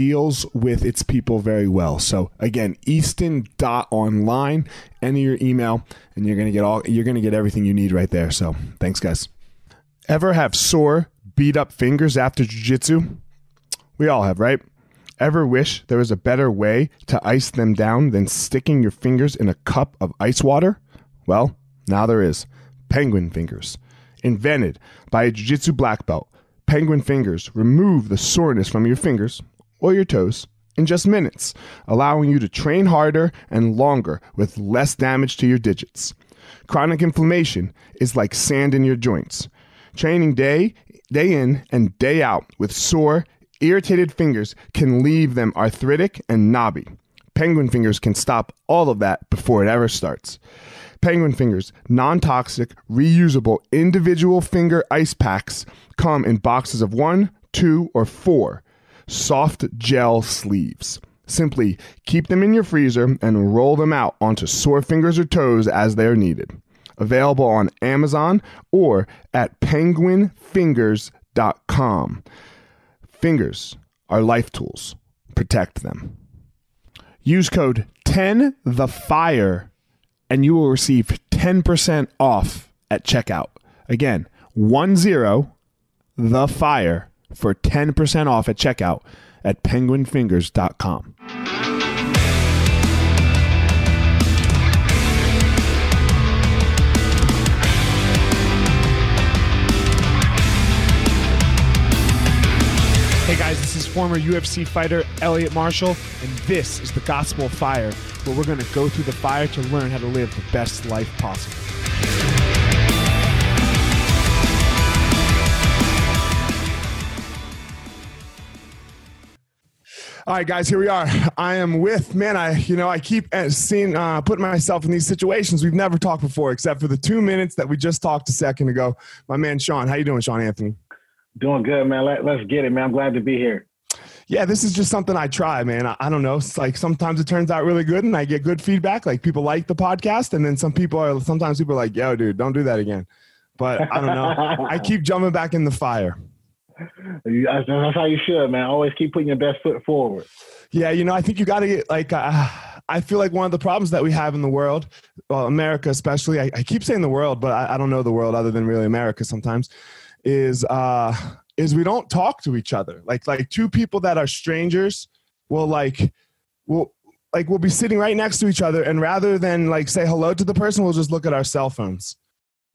deals with its people very well. So again, easton.online, enter your email and you're going to get all you're to get everything you need right there. So, thanks guys. Ever have sore, beat up fingers after jiu-jitsu? We all have, right? Ever wish there was a better way to ice them down than sticking your fingers in a cup of ice water? Well, now there is. Penguin Fingers. Invented by a jiu jitsu black belt, Penguin Fingers remove the soreness from your fingers or your toes in just minutes, allowing you to train harder and longer with less damage to your digits. Chronic inflammation is like sand in your joints. Training day day in and day out with sore, irritated fingers can leave them arthritic and knobby. Penguin fingers can stop all of that before it ever starts. Penguin fingers, non toxic, reusable individual finger ice packs come in boxes of one, two, or four soft gel sleeves. Simply keep them in your freezer and roll them out onto sore fingers or toes as they are needed. Available on Amazon or at penguinfingers.com. Fingers are life tools. Protect them. Use code 10 the fire and you will receive 10% off at checkout. Again, 10 the fire for 10% off at checkout at penguinfingers.com. Hey guys, this is former UFC fighter Elliot Marshall, and this is the Gospel Fire, where we're going to go through the fire to learn how to live the best life possible. All right, guys, here we are. I am with man. I you know I keep uh, seeing uh, putting myself in these situations we've never talked before, except for the two minutes that we just talked a second ago. My man Shawn, how you doing, Shawn Anthony? Doing good, man. Let, us get it, man. I'm glad to be here. Yeah, this is just something I try, man. I, I, don't know. It's like sometimes it turns out really good, and I get good feedback. Like people like the podcast, and then some people are. Sometimes people are like, "Yo, dude, don't do that again." But I don't know. I keep jumping back in the fire. That's how you should, man. Always keep putting your best foot forward. Yeah, you know, I think you got to get like. Uh, I feel like one of the problems that we have in the world, well, America especially. I, I keep saying the world, but I, I, don't know the world other than really America. Sometimes is uh, is we don't talk to each other. Like like two people that are strangers will like will like we'll be sitting right next to each other, and rather than like say hello to the person, we'll just look at our cell phones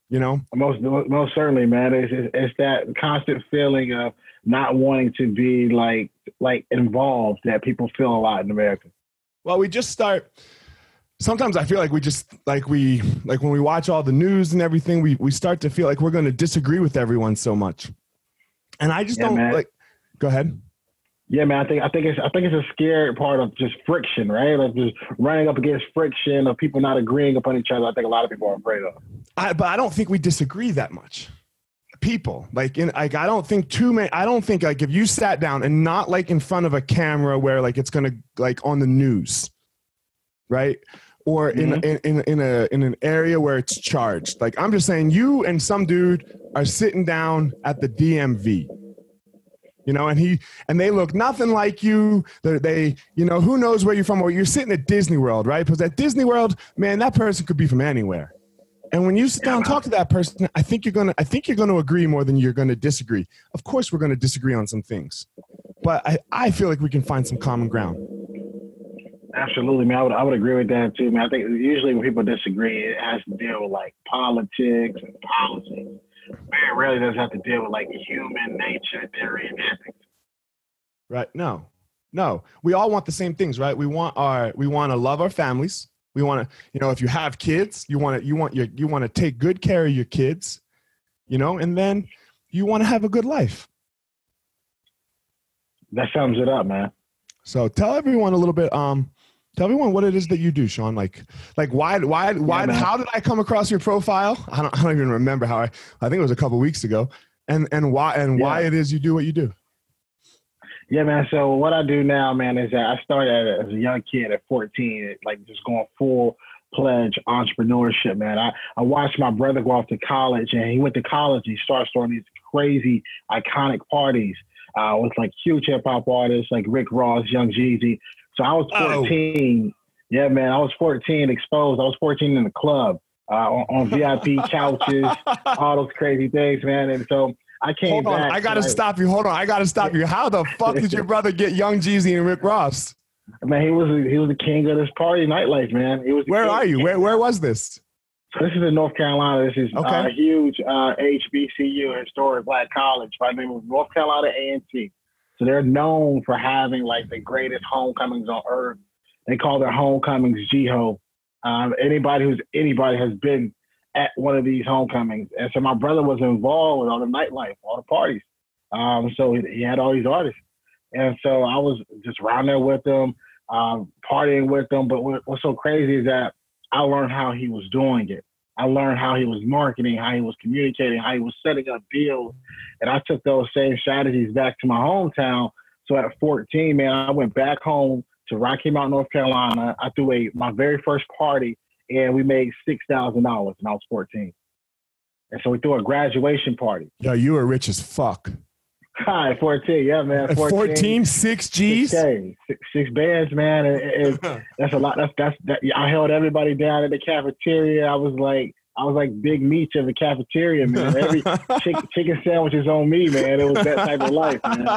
you know? Most most certainly man. It's, it's that constant feeling of not wanting to be like like involved that people feel a lot in america. Well we just start sometimes i feel like we just like we like when we watch all the news and everything we we start to feel like we're going to disagree with everyone so much. And i just yeah, don't man. like go ahead Yeah, man. I think I think it's I think it's a scary part of just friction, right? Like just running up against friction of people not agreeing upon each other. I think a lot of people are afraid of. I, but I don't think we disagree that much. People like in like I don't think too many. I don't think like if you sat down and not like in front of a camera where like it's gonna like on the news, right? Or in, Mhm. in in in a in an area where it's charged. Like I'm just saying, you and some dude are sitting down at the DMV. You know, and he and they look nothing like you. They're, they, you know, who knows where you're from? Or you're sitting at Disney World, right? Because at Disney World, man, that person could be from anywhere. And when you sit down and talk to that person, I think you're gonna, I think you're gonna agree more than you're gonna disagree. Of course, we're gonna disagree on some things, but I, I feel like we can find some common ground. Absolutely, man. I would I would agree with that too, man. I think usually when people disagree, it has to deal with like politics and politics. Very rarely does it have to deal with like human nature, theory, and ethics. Right? No, no. We all want the same things, right? We want our, we want to love our families. We want to, you know, if you have kids, you want to, you want your, you want to take good care of your kids, you know, and then you want to have a good life. That sums it up, man. So tell everyone a little bit. Um, tell everyone what it is that you do, Shawn. Like, like why, why, why? man. how did I come across your profile? I don't, I don't even remember how I. I think it was a couple weeks ago. And and why and why it is you do what you do. Yeah, man. So what I do now, man, is that I started as a young kid at 14, like just going full pledge entrepreneurship, man. I, I watched my brother go off to college and he went to college. and He started throwing these crazy iconic parties uh, with like huge hip hop artists like Rick Ross, Young Jeezy. So I was Oh. 14. Yeah, man. I was 14 exposed. I was 14 in the club uh, on, on VIP couches, all those crazy things, man. And so I came Hold on, back. I gotta like, stop you. Hold on, I gotta stop you. How the fuck did your brother get Young Jeezy and Rick Ross? Man, he was he was the king of this party nightlife, man. He was. Where king. are you? Where where was this? So this is in North Carolina. This is uh, Okay. a huge uh, HBCU, historic black college by the name of North Carolina A&T. So they're known for having like the greatest homecomings on earth. They call their homecomings GHOE. Um, anybody who's anybody has been at one of these homecomings, and so my brother was involved with all the nightlife, all the parties. Um, so he, he had all these artists, and so I was just around there with them, um, partying with them. But what, what's so crazy is that I learned how he was doing it. I learned how he was marketing, how he was communicating, how he was setting up deals. And I took those same strategies back to my hometown. So at 14, man, I went back home to Rocky Mount, North Carolina. I threw a my very first party and we made six thousand dollars and I was 14. And so we threw a graduation party. Yo, you were rich as fuck. Hi, 14, yeah, man. At 14, six G's. Six, six bands, man. It- that's a lot. That's that's that. I held everybody down in the cafeteria. I was like, I was like Big Meech of the cafeteria, man. Every chick, chicken sandwiches on me, man. It was that type of life, man.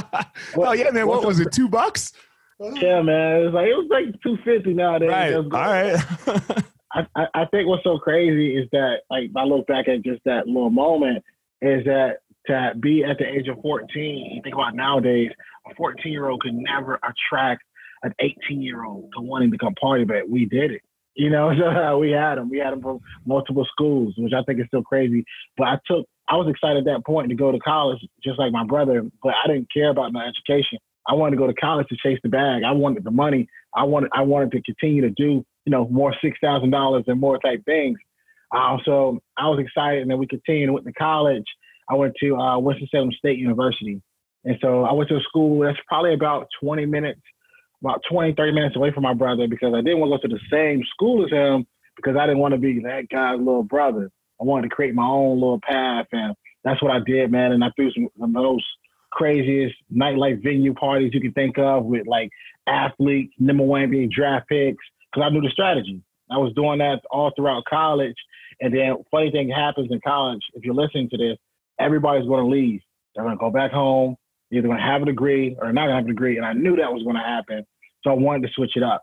oh yeah, man. What was it? Two bucks? Yeah, man. It was like it was like two fifty nowadays. Right. All right. I, I, I think what's so crazy is that, like, I look back at just that little moment, is that to be at the age of 14, you think about nowadays, a 14 year old could never attract an 18 year old to wanting to come party, but we did it. You know, so we had them. We had them from multiple schools, which I think is still crazy. But I took, I was excited at that point to go to college, just like my brother, but I didn't care about my education. I wanted to go to college to chase the bag. I wanted the money. I wanted, I wanted to continue to do, you know, more six thousand dollars and more type things. Uh, so I was excited, and then we continued. Went to college. I went to uh, Winston Salem State University, and so I went to a school that's probably about twenty minutes, about 20, 30 minutes away from my brother because I didn't want to go to the same school as him because I didn't want to be that guy's little brother. I wanted to create my own little path, and that's what I did, man. And I threw some of those craziest nightlife venue parties you can think of with like athletes, number one being draft picks, because I knew the strategy. I was doing that all throughout college. And then funny thing happens in college, if you're listening to this, everybody's going to leave. They're going to go back home, either going to have a degree or not going to have a degree. And I knew that was going to happen. So I wanted to switch it up.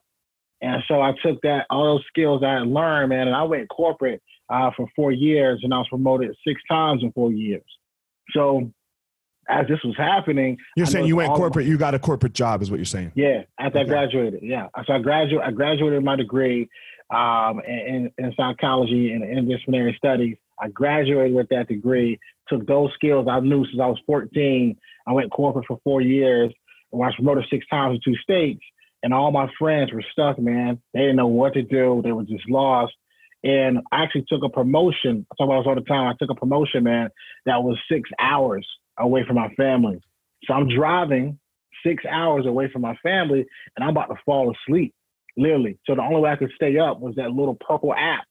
And so I took that, all those skills I had learned, man, and I went corporate uh, for four years and I was promoted six times in four years. So as this was happening, You're I saying you went corporate. You got a corporate job, is what you're saying. yeah, after Okay. I graduated, yeah. So I graduated. I graduated my degree um, in, in psychology and interdisciplinary studies. I graduated with that degree. Took those skills I knew since I was 14. I went corporate for four years. Was promoted six times in two states, and all my friends were stuck, man. They didn't know what to do. They were just lost. And I actually took a promotion. I talk about this all the time. I took a promotion, man, that was six hours away from my family. So I'm driving six hours away from my family, and I'm about to fall asleep, literally. So the only way I could stay up was that little purple app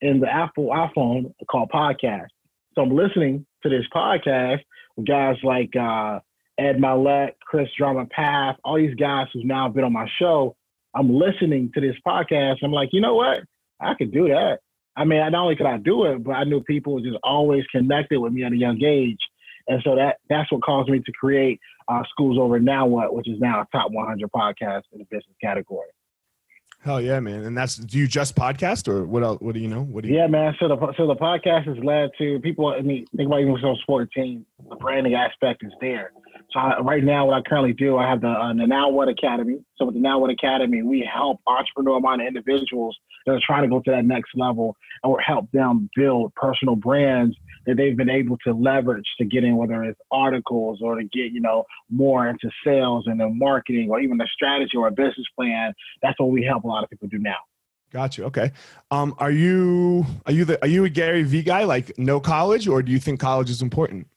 in the Apple iPhone called Podcast. So I'm listening to this podcast with guys like uh, Ed Mylett, Chris Drummond Path, all these guys who've now been on my show. I'm listening to this podcast. I'm like, you know what? I could do that. I mean, not only could I do it, but I knew people were just always connected with me at a young age. And so that that's what caused me to create uh, School's Over Now What, which is now a top 100 podcast in the business category. Hell yeah, man! And that's do you just podcast or what else? What do you know? What do you? Yeah, man. So the so the podcast has led to people. I mean, think about even some sport team. The branding aspect is there. So I, right now, what I currently do, I have the, uh, the Now What Academy. So with the Now What Academy, we help entrepreneur-minded individuals that are trying to go to that next level, and we help them build personal brands that they've been able to leverage to get in, whether it's articles or to get you know more into sales and the marketing, or even a strategy or a business plan. That's what we help a lot of people do now. Got you. Okay. Um, are you are you the are you a Gary Vee guy? Like no college, or do you think college is important?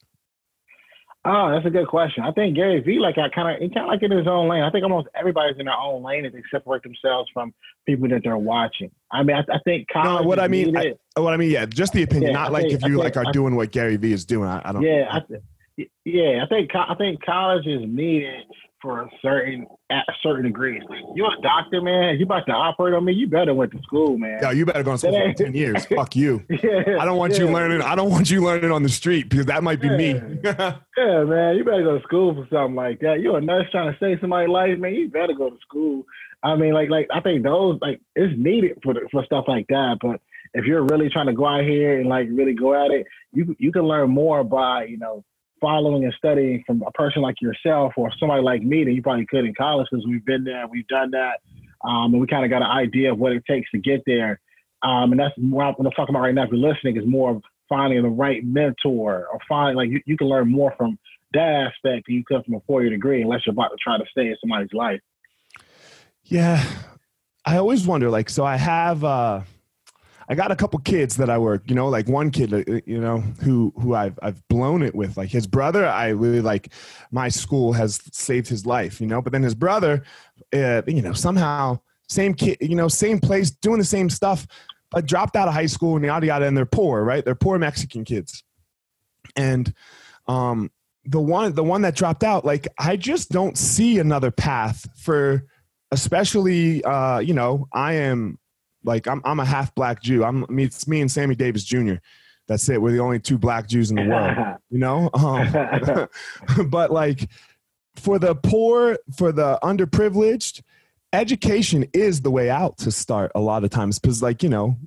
Oh, that's a good question. I think Gary Vee, like I kind of, he kind of like in his own lane. I think almost everybody's in their own lane if they separate themselves from people that they're watching. I mean, I, I think college. No, what I mean, I, uh, what I mean, yeah, just the opinion, yeah, not I like think, if you think, like are doing what Gary Vee is doing. I, I don't. Yeah, I, yeah, I think I think college is needed for a certain at a certain degree. You're a doctor, man. You about to operate on me? You better went to school, man. Yeah, you better go to school for ten years. Fuck you. Yeah, I don't want yeah. you learning. I don't want you learning on the street because that might be yeah. me. yeah, man. You better go to school for something like that. You're a nurse trying to save somebody's life, man. You better go to school. I mean, like, like I think those like it's needed for the, for stuff like that. But if you're really trying to go out here and like really go at it, you you can learn more by you know following and studying from a person like yourself or somebody like me that you probably could in college because we've been there, we've done that, um, and we kind of got an idea of what it takes to get there. Um, and that's what I'm talking about right now. If you're listening, is more of finding the right mentor or find like you, you can learn more from that aspect than you could from a four year degree unless you're about to try to stay in somebody's life. Yeah, I always wonder. Like, so I have. Uh I got a couple kids that I work, you know, like one kid, uh, you know, who who I've I've blown it with. Like his brother, I really like. My school has saved his life, you know. But then his brother, uh, you know, somehow same kid, you know, same place, doing the same stuff, but dropped out of high school and yada yada. And they're poor, right? They're poor Mexican kids, and um, the one the one that dropped out, like I just don't see another path for, especially, uh, you know, I am like I'm I'm a half black Jew. I'm me it's me and Sammy Davis Jr. That's it. We're the only two black Jews in the world. You know? Um, but like for the poor, for the underprivileged, education is the way out to start a lot of times because like, you know,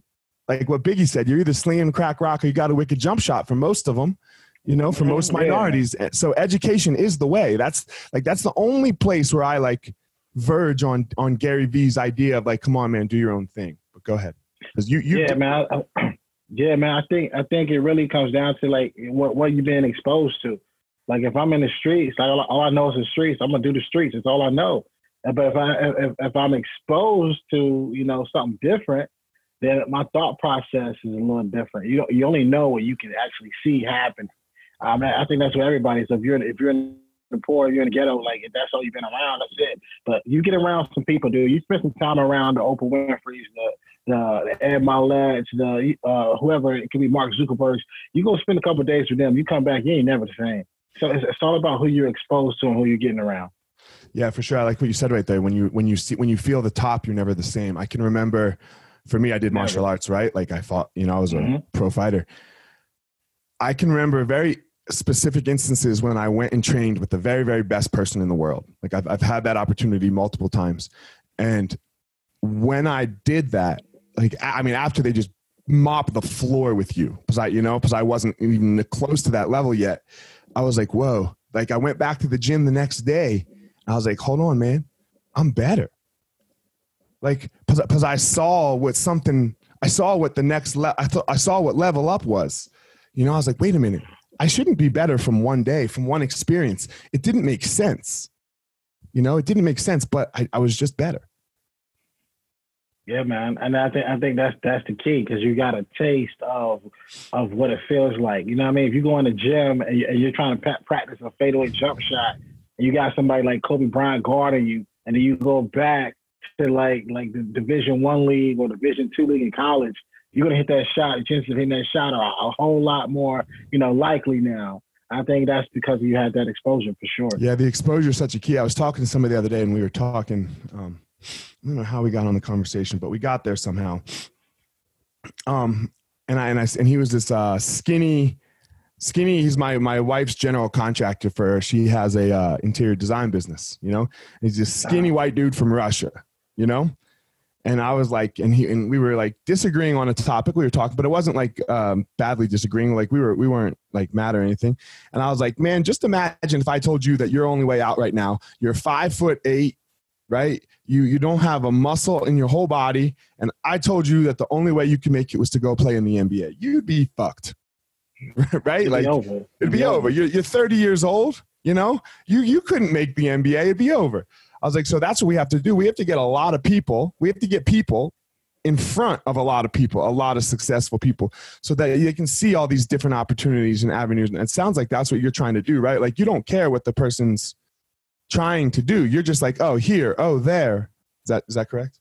like what Biggie said, you're either slinging crack rock or you got a wicked jump shot for most of them you know for most minorities yeah. so education is the way that's like that's the only place where i like verge on on gary vee's idea of like come on man do your own thing go ahead, because you you yeah man, I, yeah man. I think I think it really comes down to like what what you've been exposed to. Like if I'm in the streets, like all, all I know is the streets. I'm gonna do the streets. It's all I know. But if I if, if I'm exposed to you know something different, then my thought process is a little different. You you only know what you can actually see happen. Um, I think that's what everybody. So if you're if you're in the poor, you're in the ghetto, like if that's all you've been around, that's it. But you get around some people, dude. You spend some time around the Oprah Winfrey's, the the Ed Mylett, the uh, whoever it could be, Mark Zuckerberg. You go spend a couple days with them. You come back, you ain't never the same. So it's, it's all about who you're exposed to and who you're getting around. Yeah, for sure. I like what you said right there. When you when you see when you feel the top, you're never the same. I can remember, for me, I did martial arts, right? Like I fought, you know, I was a mm-hmm. pro fighter. I can remember very specific instances when I went and trained with the very, very best person in the world. Like I've, I've had that opportunity multiple times. And when I did that, like, I mean, after they just mop the floor with you, because I, you know, because I wasn't even close to that level yet, I was like, whoa. Like I went back to the gym the next day. I was like, hold on, man, I'm better. Like, because I saw what something, I saw what the next, le- I thought I saw what level up was. You know, I was like, wait a minute I shouldn't be better from one day, from one experience. It didn't make sense. You know, it didn't make sense, but I, I was just better. Yeah, man, and I think I think that's that's the key because you got a taste of of what it feels like. You know what I mean? If you go in the gym and, you, are trying to practice a fadeaway jump shot, and you got somebody like Kobe Bryant guarding you, and then you go back to like like the Division One league or Division Two league in college, you're gonna hit that shot. The chances of hitting that shot are a whole lot more, you know, likely now. I think that's because you had that exposure for sure. Yeah, the exposure is such a key. I was talking to somebody the other day, and we were talking. Um, I don't know how we got on the conversation, but we got there somehow. Um, and I and I and he was this uh, skinny, skinny. He's my my wife's general contractor for. She has a uh, interior design business. You know, he's this skinny white dude from Russia. You know, and I was like, and he and we were like disagreeing on a topic we were talking, but it wasn't like um, badly disagreeing. Like we were we weren't like mad or anything. And I was like, man, just imagine if I told you that your only way out right now, you're five foot eight, right? You you don't have a muscle in your whole body, and I told you that the only way you can make it was to go play in the NBA. You'd be fucked, right? It'd like be over. It'd, it'd be, be over. over. You're you're 30 years old. You know, you you couldn't make the NBA. It'd be over. I was like, so that's what we have to do. We have to get a lot of people. We have to get people in front of a lot of people, a lot of successful people, so that they can see all these different opportunities and avenues. And it sounds like that's what you're trying to do, right? Like you don't care what the person's trying to do. You're just like, oh, here, oh, there. Is that is that correct?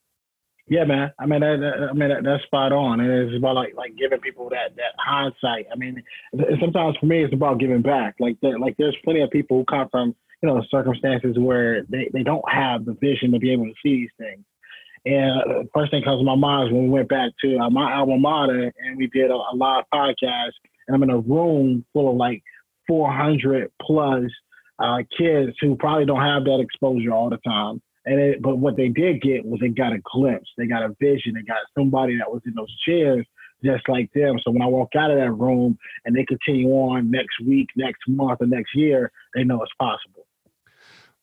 Yeah, man. I mean, that, that, I mean that, that's spot on. And it's about like like giving people that that hindsight. I mean, sometimes for me, it's about giving back. Like that. like there's plenty of people who come from you know, circumstances where they, they don't have the vision to be able to see these things. And uh, first thing comes to my mind is when we went back to uh, my alma mater and we did a, a live podcast, and I'm in a room full of like 400 plus uh, kids who probably don't have that exposure all the time. And it, but what they did get was they got a glimpse, they got a vision, they got somebody that was in those chairs just like them. So when I walk out of that room and they continue on next week, next month, or next year, they know it's possible.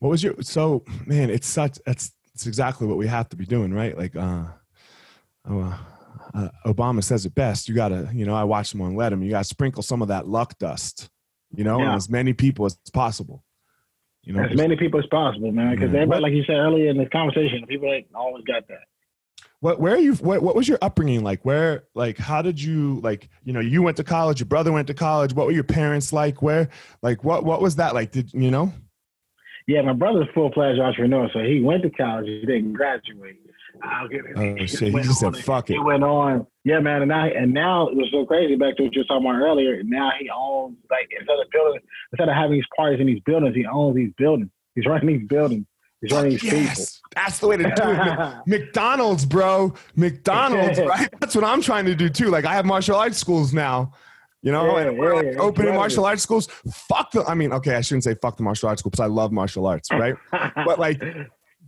What was your so man? It's such that's it's exactly what we have to be doing, right? Like, uh, uh, uh Obama says it best. You gotta, you know, I watched him on Letterman. You gotta sprinkle some of that luck dust, you know, yeah. as many people as possible. You know, as many people as possible, man. Because everybody, like you said earlier in this conversation, people ain't always got that. What, where are you? What, what was your upbringing like? Where, like, how did you, like, you know, you went to college, your brother went to college. What were your parents like? Where, like, what, what was that like? Did you know? Yeah, my brother's full fledged entrepreneur, so he went to college. He didn't graduate. I'll get it. Oh shit! He just said, "Fuck it." He went on. Yeah, man, and now and now it was so crazy. Back to what you were talking about earlier. Now he owns like instead of building, instead of having these parties in these buildings, he owns these buildings. He's running these buildings. He's running these yes. people. That's the way to do it. McDonald's, bro. McDonald's, right? That's what I'm trying to do too. Like I have martial arts schools now. You know, yeah, and we're like yeah, opening martial arts schools. Fuck the. I mean, okay, I shouldn't say fuck the martial arts school because I love martial arts, right? but like,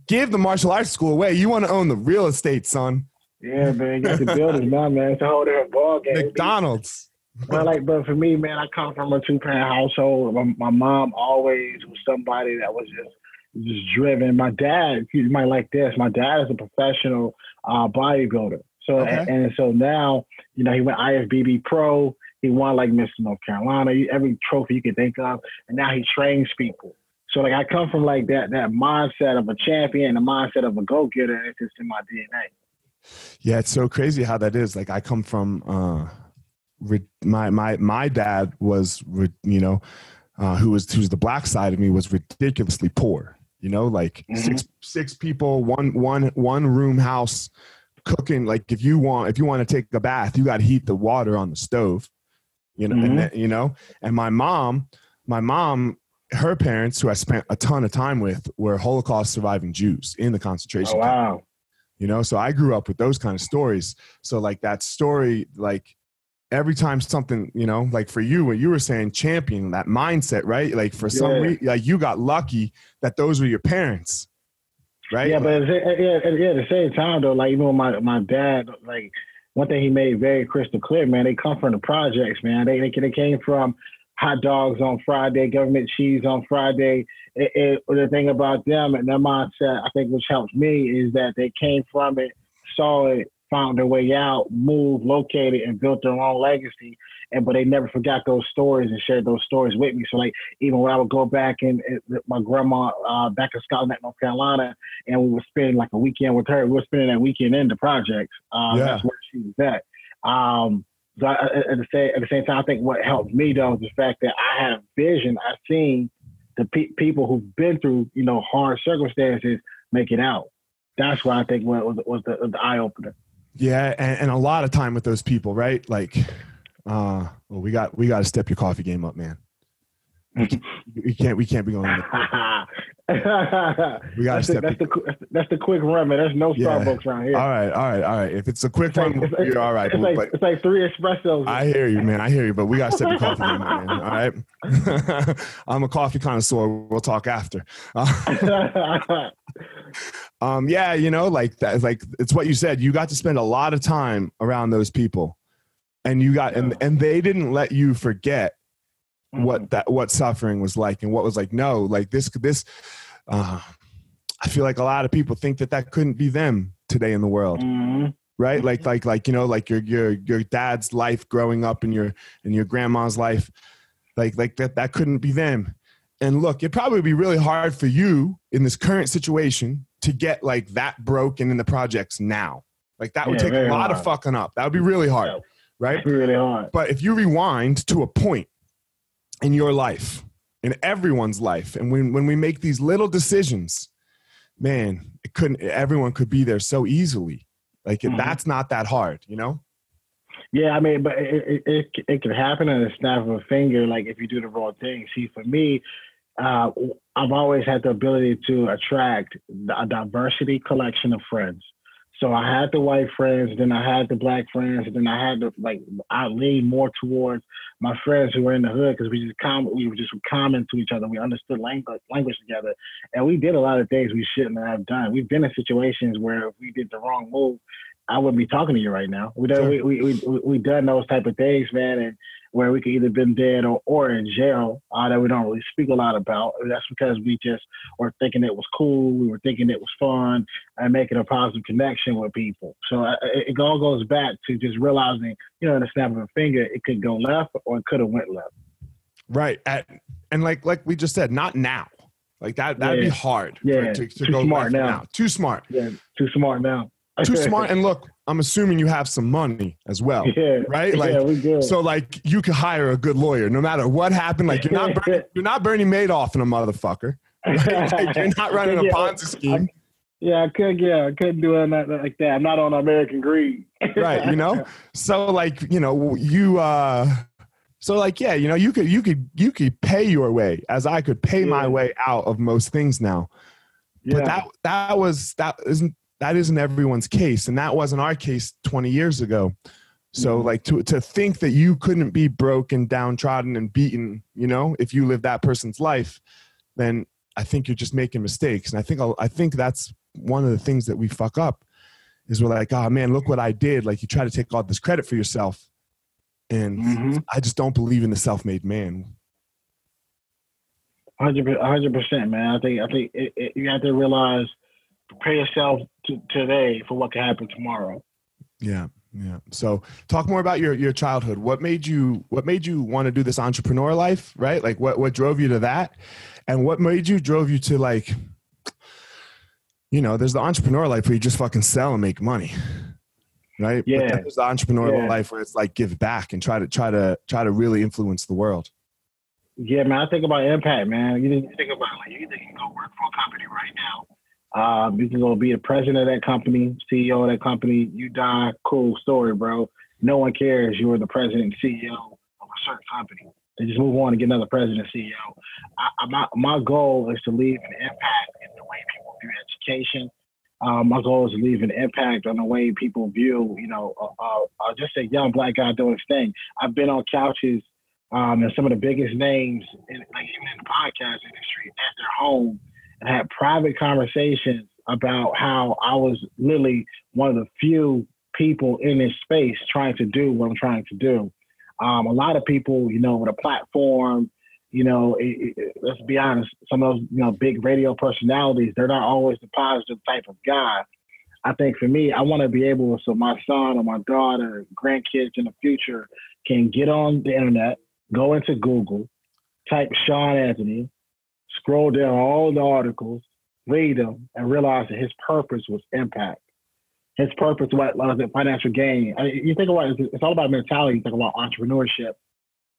give the martial arts school away. You want to own the real estate, son. Yeah, man, you got the buildings now, man. It's a whole different ball game. McDonald's. But like, but for me, man, I come from a two parent household. My, my, mom always was somebody that was just just driven. My dad, you might like this. My dad is a professional uh, bodybuilder. So okay. and, and, so now, you know, he went IFBB pro. He won like Mr. North Carolina, every trophy you can think of, and now he trains people. So like I come from like that that mindset of a champion, the mindset of a go getter, and it's just in my DNA. Yeah, it's so crazy how that is. Like I come from uh, my my my dad was you know uh, who was who's the black side of me was ridiculously poor. You know, like mm-hmm. six six people, one one one room house, cooking. Like if you want if you want to take a bath, you got to heat the water on the stove you know, mm-hmm. and, you know, and my mom, my mom, her parents, who I spent a ton of time with, were Holocaust surviving Jews in the concentration. Oh, wow. Camp. You know, so I grew up with those kind of stories. So like that story, like every time something, you know, like for you, what you were saying, champion that mindset, right? Like for some reason, like you got lucky that those were your parents, right? Yeah, but yeah, yeah, at the same time though, like even my my dad, like one thing he made very crystal clear, man, they come from the projects, man. They they, they came from hot dogs on Friday, government cheese on Friday. It, it, the thing about them and their mindset, I think, which helps me, is that they came from it, saw it, found their way out, moved, located, and built their own legacy. And but they never forgot those stories and shared those stories with me. So like even when I would go back and, my grandma uh, back in Scotland, North Carolina, and we would spend like a weekend with her. We were spending that weekend in the projects. Um, yeah. That's where she was at. Um, so I, at the same at the same time, I think what helped me though is the fact that I have vision. I've seen the pe- people who've been through you know hard circumstances make it out. That's what I think was was the, the eye opener. Yeah, and, and, a lot of time with those people, right? Like, uh, well, we got we got to step your coffee game up, man. We can't we can't be going. we got to step. That's the, that's the quick run, man. There's no yeah. Starbucks around here. All right, all right, all right. If it's a quick it's run, like, you're all right. It's, like, it's like three espressos. I hear you, man. I hear you, but we got to step your coffee game, man. All right. I'm a coffee connoisseur. We'll talk after. um, yeah, you know, like that. Like it's what you said. You got to spend a lot of time around those people, and you got and and they didn't let you forget mm-hmm. what that what suffering was like and what was like no like this this uh, i feel like a lot of people think that that couldn't be them today in the world mm-hmm. right like like like you know like your your your dad's life growing up and your and your grandma's life like like that that couldn't be them and look it'd probably be really hard for you in this current situation to get like that broken in the projects now like that would yeah, take a lot hard. of fucking up that would be really hard yeah. Right really hard but if you rewind to a point in your life, in everyone's life. And when, when we make these little decisions, man, it couldn't, everyone could be there so easily. Like mm-hmm. that's not that hard, you know? Yeah, I mean, but it, it, it, it can happen in a snap of a finger, like if you do the wrong thing. See, for me, uh, I've always had the ability to attract a diversity collection of friends. So I had the white friends, then I had the black friends, and then I had the like I leaned more towards my friends who were in the hood because we just com- we were just common to each other. We understood language language together, and we did a lot of things we shouldn't have done. We've been in situations where if we did the wrong move, I wouldn't be talking to you right now. We done we we we, we done those type of things, man, and where we could either been dead or, or in jail uh, that we don't really speak a lot about. That's because we just were thinking it was cool. We were thinking it was fun and making a positive connection with people. So uh, it, it all goes back to just realizing, you know, in a snap of a finger, it could go left or it could have went left. Right. At, and like like we just said, not now. Like that that'd yeah. be hard. Yeah. To, to too smart now. now. Too smart. Yeah. Too smart now. too smart. And look, I'm assuming you have some money as well, yeah, right? Like, yeah, we do. so like you could hire a good lawyer no matter what happened. Like you're not Bernie, you're not Bernie Madoff in a motherfucker. Right? like, you're not running a Ponzi scheme. I, yeah, I could. Yeah, I couldn't do it like that. I'm not on American Greed. right. You know. So like you know you. uh so like yeah you know you could you could you could pay your way as I could pay yeah. my way out of most things now. Yeah. But that that was that isn't that isn't everyone's case and that wasn't our case 20 years ago. So mm-hmm. like to to think that you couldn't be broken downtrodden and beaten you know if you live that person's life then i think you're just making mistakes. And i think i think that's one of the things that we fuck up is we're like oh man look what i did. Like you try to take all this credit for yourself and mm-hmm. i just don't believe in the self-made man. 100 percent man. I think i think it, it, you have to realize prepare yourself to, today for what can happen tomorrow. Yeah, yeah. So, talk more about your your childhood. What made you What made you want to do this entrepreneur life? Right? Like, what what drove you to that, and what made you drove you to like, you know, there's the entrepreneur life where you just fucking sell and make money, right? Yeah. there's the entrepreneurial yeah. life where it's like give back and try to try to try to really influence the world. Yeah, man. I think about impact, man. You think about like you think you can go work for a company right now um, you can go be the president of that company, CEO of that company. You die, cool story, bro. No one cares you were the president CEO of a certain company. They just move on and get another president CEO. I, my, my goal is to leave an impact in the way people view education. Um, my goal is to leave an impact on the way people view, you know, uh, uh, just a young black guy doing his thing. I've been on couches um, and some of the biggest names, in, like even in the podcast industry, at their home had private conversations about how I was literally one of the few people in this space trying to do what I'm trying to do. Um, a lot of people, you know, with a platform, you know, it, it, let's be honest, some of those, you know, big radio personalities, they're not always the positive type of guy. I think for me, I want to be able, so my son or my daughter, grandkids in the future can get on the internet, go into Google, type Shawn Anthony, scroll down all the articles, read them, and realize that his purpose was impact. His purpose was, financial gain. I mean, you think about it, it's all about mentality. You think about entrepreneurship.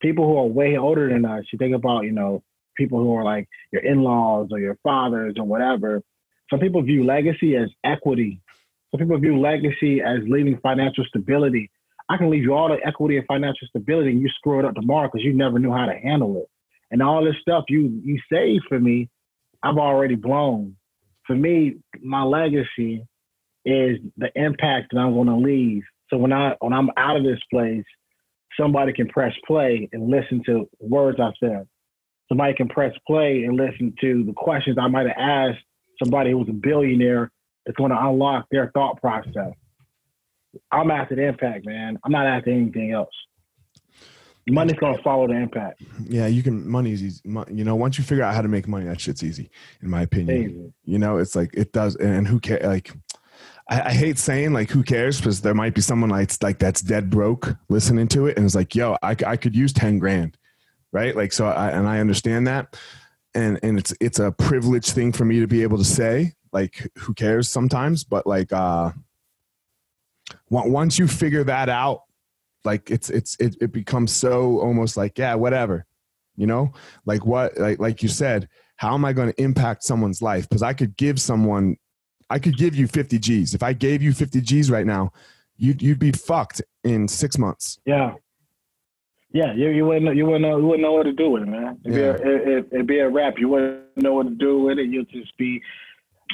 People who are way older than us, you think about, you know, people who are like your in-laws or your fathers or whatever. Some people view legacy as equity. Some people view legacy as leaving financial stability. I can leave you all the equity and financial stability and you screw it up tomorrow because you never knew how to handle it. And all this stuff you you saved for me, I've already blown. For me, my legacy is the impact that I'm going to leave. So when I when I'm out of this place, somebody can press play and listen to words I said. Somebody can press play and listen to the questions I might have asked somebody who was a billionaire that's going to unlock their thought process. I'm after the impact, man. I'm not after anything else. Money's gonna follow the impact. Yeah, you can. Money's easy. You know, once you figure out how to make money, that shit's easy, in my opinion. Easy. You know, it's like it does. And who cares? Like, I, I, hate saying like who cares because there might be someone like like that's dead broke listening to it and it's like, yo, I, I could use ten grand, right? Like, so I and I understand that, and and it's it's a privileged thing for me to be able to say like who cares sometimes, but like uh, once you figure that out like it's it's it, it becomes so almost like yeah whatever you know? Like what like like you said how am i going to impact someone's life? Because i could give someone i could give you 50 g's. If i gave you 50 g's right now you'd you'd be fucked in six months. Yeah. Yeah you, you wouldn't you wouldn't know you wouldn't know what to do with it man. It'd, yeah. be, a, it, it'd be a wrap. You wouldn't know what to do with it. You'd just be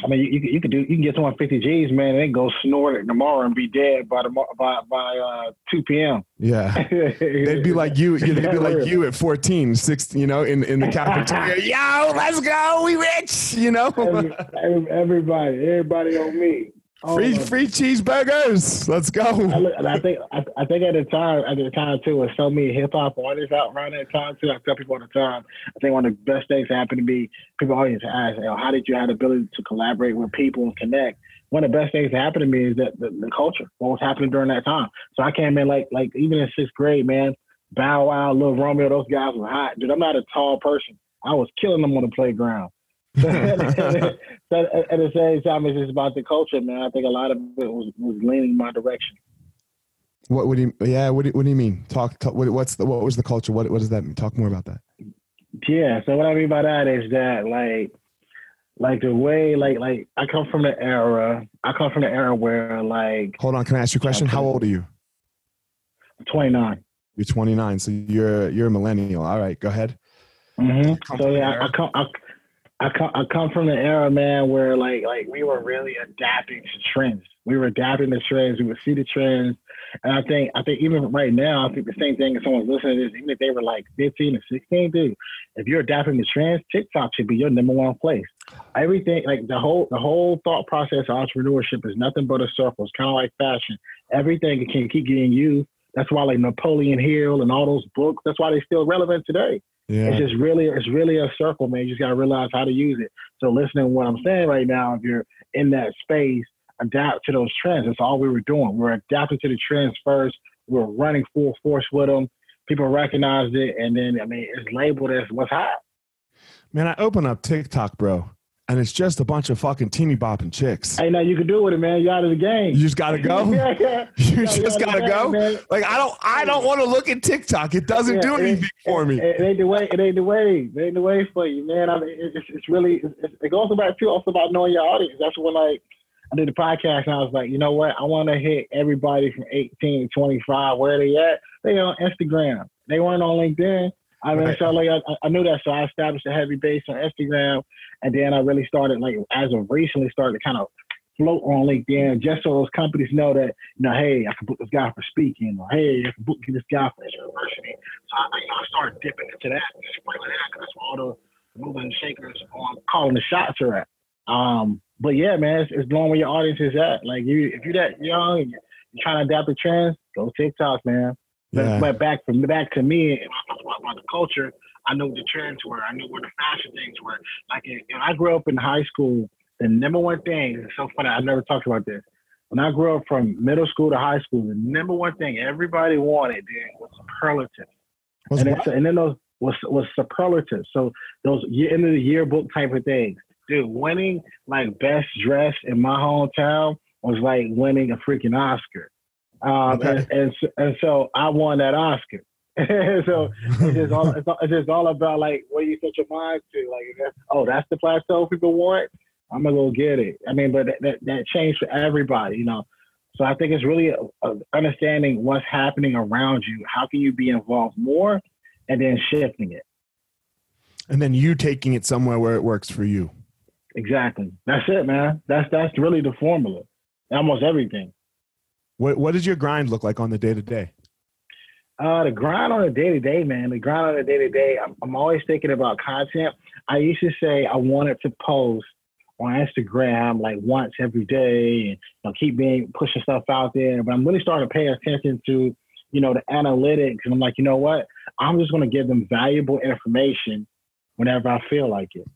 I mean, you, you could do you can get someone 50 G's, man, and they go snort it tomorrow and be dead by the by by uh, 2 p.m. Yeah, they'd be like you. They'd be like you at 14, 16, you know, in in the cafeteria. Yo, let's go, we rich, you know. Every, everybody, everybody on me. Oh, free oh, free cheeseburgers. Let's go. I, I think I, I, think at the time at the time too, with so many hip hop artists out around that time too. I tell people all the time. I think one of the best things happened to me. People always ask, "How did you have the ability to collaborate with people and connect?" One of the best things that happened to me is that the, the culture, what was happening during that time. So I came in like like even in sixth grade, man. Bow Wow, Lil Romeo, those guys were hot. Dude, I'm not a tall person. I was killing them on the playground. But at, the same time, it's just about the culture, man. I think a lot of it was, was leaning my direction. What would you? Yeah. What do, what do you mean? Talk. talk what, what's the? What was the culture? What What does that mean? Talk more about that. Yeah. So what I mean by that is that like, like the way like like I come from the era. I come from the era where like. Hold on. Can I ask you a question? How old are you? Twenty nine. You're 29, so you're you're a millennial. All right, go ahead. Mm-hmm. So yeah, I come I, I come I come from the era, man, where like like we were really adapting to trends. We were adapting to trends. We would see the trends, and I think I think even right now, I think the same thing. If someone's listening to this, even if they were like 15 or 16, dude, if you're adapting to trends, TikTok should be your number one place. Everything like the whole the whole thought process of entrepreneurship is nothing but a circle. It's kind of like fashion. Everything can keep getting used. That's why like Napoleon Hill and all those books. That's why they're still relevant today yeah. It's just really, it's really a circle, man. You just got to realize how to use it. So listening to what I'm saying right now, if you're in that space, adapt to those trends. That's all we were doing. We are adapting to the trends first. We are running full force with them. People recognized it, and then I mean, it's labeled as what's hot. Man, I open up TikTok, bro and it's just a bunch of fucking teeny bopping chicks. Hey, now you can do with it, man. You out of the game. You just gotta go. yeah, yeah. You yeah, just gotta go. Game, like I don't, I don't want to look at TikTok. It doesn't yeah, do anything it, for me. It, it, ain't the way. It ain't the way. It ain't the way for you, man. I mean, it's, it's really. It's, it goes back too also about knowing your audience. That's when like I did the podcast and I was like, you know what? I want to hit everybody from 18 to 25. Where they at? They on Instagram. They weren't on LinkedIn. I mean, right. so like I, I knew that, so I established a heavy base on Instagram, and then I really started like as of recently started to kind of float on LinkedIn just so those companies know that you know, hey, I can book this guy for speaking, or hey, I can book this guy for university. So I, you know, I started dipping into that, sprinkling that, because that's where all the movers and shakers on calling the shots are at. Um, but yeah, man, it's, it's knowing where your audience is at. Like you, if you're that young, and you're trying to adapt the trends, go TikTok, man. Yeah. But, back from back to me, and I talk about, the culture. I know the trends were. I knew where the fashion things were. Like, know, I grew up in high school. The number one thing, it's so funny. I never talked about this. When I grew up from middle school to high school, the number one thing everybody wanted then was superlative. Was and, what? then, and then those was was superlative. So those year, end of the yearbook type of things. Dude, winning like best dress in my hometown was like winning a freaking Oscar. Um, Okay. and, and, so- and so I won that Oscar. so it's just all it's, all- it's just all about like what you set your mind to. Like, oh, that's the plateau people want. I'm gonna go get it. I mean, but that, that, that changed for everybody, you know. So I think it's really uh uh understanding what's happening around you. How can you be involved more, and then shifting it. and then you taking it somewhere where it works for you. Exactly. That's it, man. That's that's really the formula. Almost everything. What What does your grind look like on the day to day? Uh, the grind on the day to day, man. The grind on the day to day. I'm always thinking about content. I used to say I wanted to post on Instagram like once every day and you know, keep being pushing stuff out there. But I'm really starting to pay attention to, you know, the analytics. And I'm like, you know what? I'm just going to give them valuable information whenever I feel like it.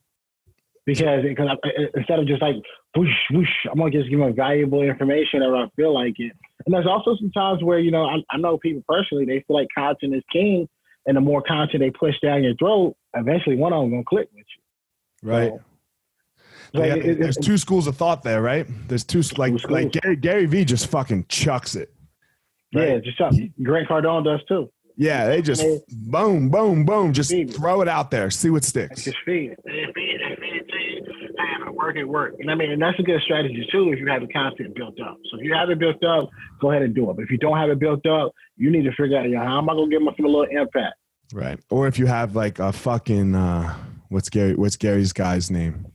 Because because I- instead of just like whoosh whoosh, I'm gonna just give them valuable information whenever I feel like it. And there's also some times where you know I, I know people personally they feel like content is king, and the more content they push down your throat, eventually one of them gonna click with you. Right. So, like, Yeah, it- it- there's two schools of thought there, right? There's two like like. Gary Gary Vee just fucking chucks it. Yeah, just something. Grant Cardone does too. Yeah, they just boom, boom, boom, just throw it out there, see what sticks. just feed it. Work it, work. And I mean, and that's a good strategy too if you have the content built up. So if you have it built up, go ahead and do it. But if you don't have it built up, you need to figure out, you know, how am I gonna give myself a little impact? Right. Or if you have like a fucking uh what's Gary what's Gary's guy's name?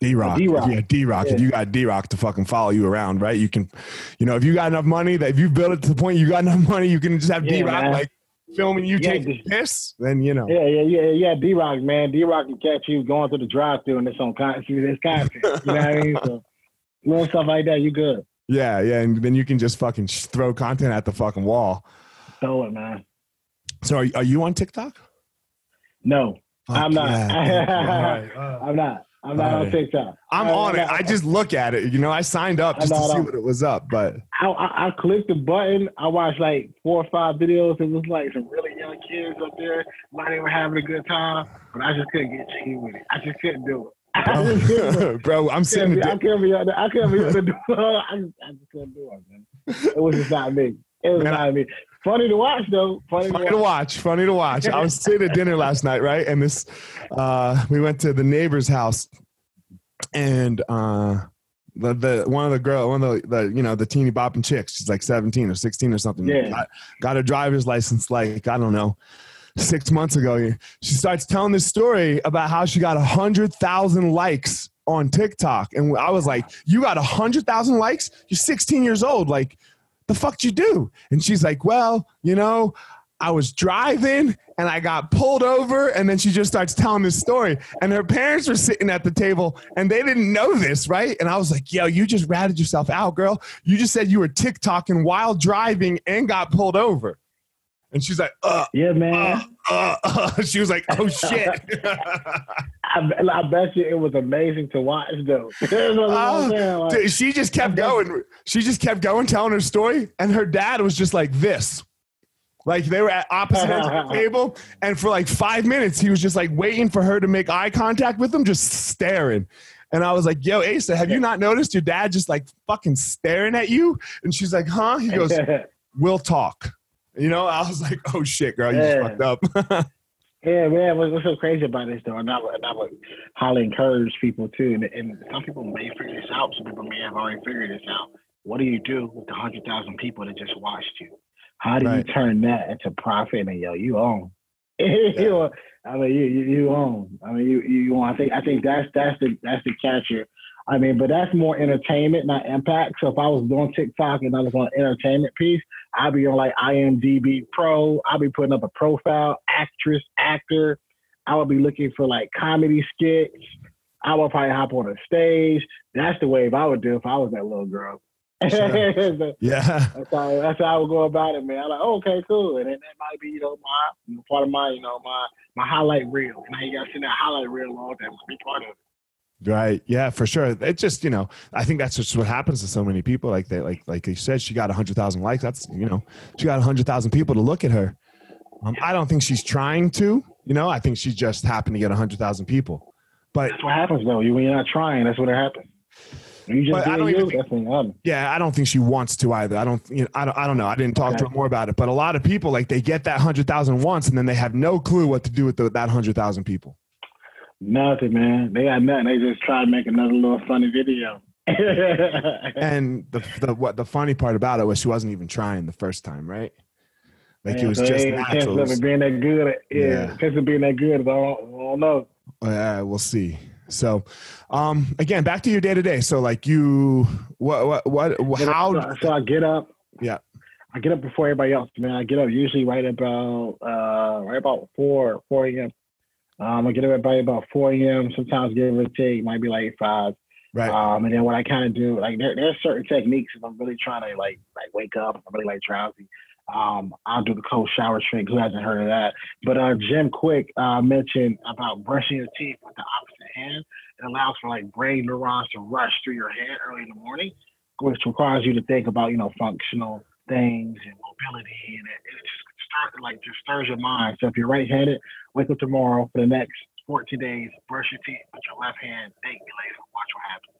D Rock. D-Rock. Yeah, D Rock. If you got D Rock to fucking follow you around, right? You can you know, if you got enough money that if you build it to the point you got enough money, you can just have Yeah, D Rock like filming you Yeah, taking just- piss, then you know. Yeah, yeah, yeah, yeah. D Rock, man. D Rock can catch you going through the drive through and it's on content. It's content. You know what I mean? So little stuff like that, you good. Yeah, yeah, and then you can just fucking throw content at the fucking wall. Throw it, man. So are, are you on TikTok? No, Fuck I'm not. yeah. All right. Uh, I'm not. I'm not on. TikTok. I'm I- on it. I just look at it. You know, I signed up just to see on- what it was up, but I, I, I clicked the button. I watched like four or five videos. It was like some really young kids up there. Not even having a good time, but I just couldn't get jiggy with it. I just couldn't do it. I bro, I'm sitting couldn't be, I couldn't be, I couldn't be to do it. I just, I just couldn't do it, man. It was just not me. It was Man, not me. Funny to watch though. Funny, Funny to to watch. watch. Funny to watch. I was sitting at dinner last night, right? And this, uh, we went to the neighbor's house, and uh, the the one of the girl, one of the, the you know the teeny bopping chicks, she's like 17 or 16 or something. Yeah. Got, got a driver's license like I don't know. Six months ago, she starts telling this story about how she got a hundred thousand likes on TikTok, and I was like, "You got a hundred thousand likes? You're 16 years old. Like, the fuck you do?" And she's like, "Well, you know, I was driving and I got pulled over. And then she just starts telling this story. And her parents were sitting at the table and they didn't know this, right? And I was like, yo, you just ratted yourself out, girl. You just said you were TikToking while driving and got pulled over. And she's like, uh, Yeah, man. uh, uh, uh. She was like, oh shit. I, I bet you it was amazing to watch though. That's what I'm saying, like- she just kept going. She just kept going, telling her story, and her dad was just like this. Like they were at opposite ends of the table, and for like five minutes, he was just like waiting for her to make eye contact with him, just staring. And I was like, "Yo, Asa, have you not noticed your dad just like fucking staring at you?" And she's like, "Huh?" He goes, "We'll talk." You know, I was like, "Oh shit, girl, you Yeah. fucked up." Yeah, man. What's, so crazy about this though, and I would, and I would highly encourage people too. And, and some people may figure this out. Some people may have already figured this out. What do you do with the hundred thousand people that just watched you? How do Right. you turn that into profit? And yo, you own. you own. I mean, you, you you own. I mean, you you own. I think I think that's that's the that's the catcher. I mean, but that's more entertainment, not impact. So if I was doing TikTok and I was on entertainment piece, I'd be on like IMDb Pro. I'd be putting up a profile, actress, actor. I would be looking for like comedy skits. I would probably hop on a stage. That's the wave I would do if I was that little girl. Sure. yeah, that's how that's how I would go about it, man. I'm like, oh, okay, cool. And then that might be, you know, my part of my, you know, my my highlight reel. Now you gotta send that highlight reel all that would be part of it. Right. Yeah, for sure. It just, you know, I think that's just what happens to so many people. Like they, like, like you said, she got a hundred thousand likes. That's, you know, she got a hundred thousand people to look at her. Um, I don't think she's trying to. You know, I think she just happened to get a hundred thousand people. But that's what happens though. You when you're not trying, that's what happens. You just I don't you, what. Yeah, I don't think she wants to either. I don't. You know, I don't. I don't know. I didn't talk okay. to her more about it. But a lot of people like they get that hundred thousand once, and then they have no clue what to do with the, that hundred thousand people. Nothing, man. They got nothing. They just try to make another little funny video. and the the what the funny part about it was she wasn't even trying the first time, right? Like yeah, it was so just natural. Chance of being that good. Yeah, yeah. chance of being that good. I don't, I don't know. Yeah, we'll see. So, um, again, back to your day to day. So, like you, what, what, what, how? So, so I get up. Yeah. I get up before everybody else, man. I get up usually right about uh right about four four a.m. Um, I get up at about four a.m. Sometimes give or take, might be like five. Right. Um, and then what I kind of do, like there, there's certain techniques if I'm really trying to like like wake up, I'm really like drowsy. Um, I'll do the cold shower trick. Who hasn't heard of that? But uh, Jim Kwik uh, mentioned about brushing your teeth with the opposite hand. It allows for like brain neurons to rush through your head early in the morning, which requires you to think about you know functional things and mobility, and it, it just start like just stirs your mind. So if you're right-handed, wake up tomorrow for the next 14 days, brush your teeth with your left hand, thank me later, watch what happens.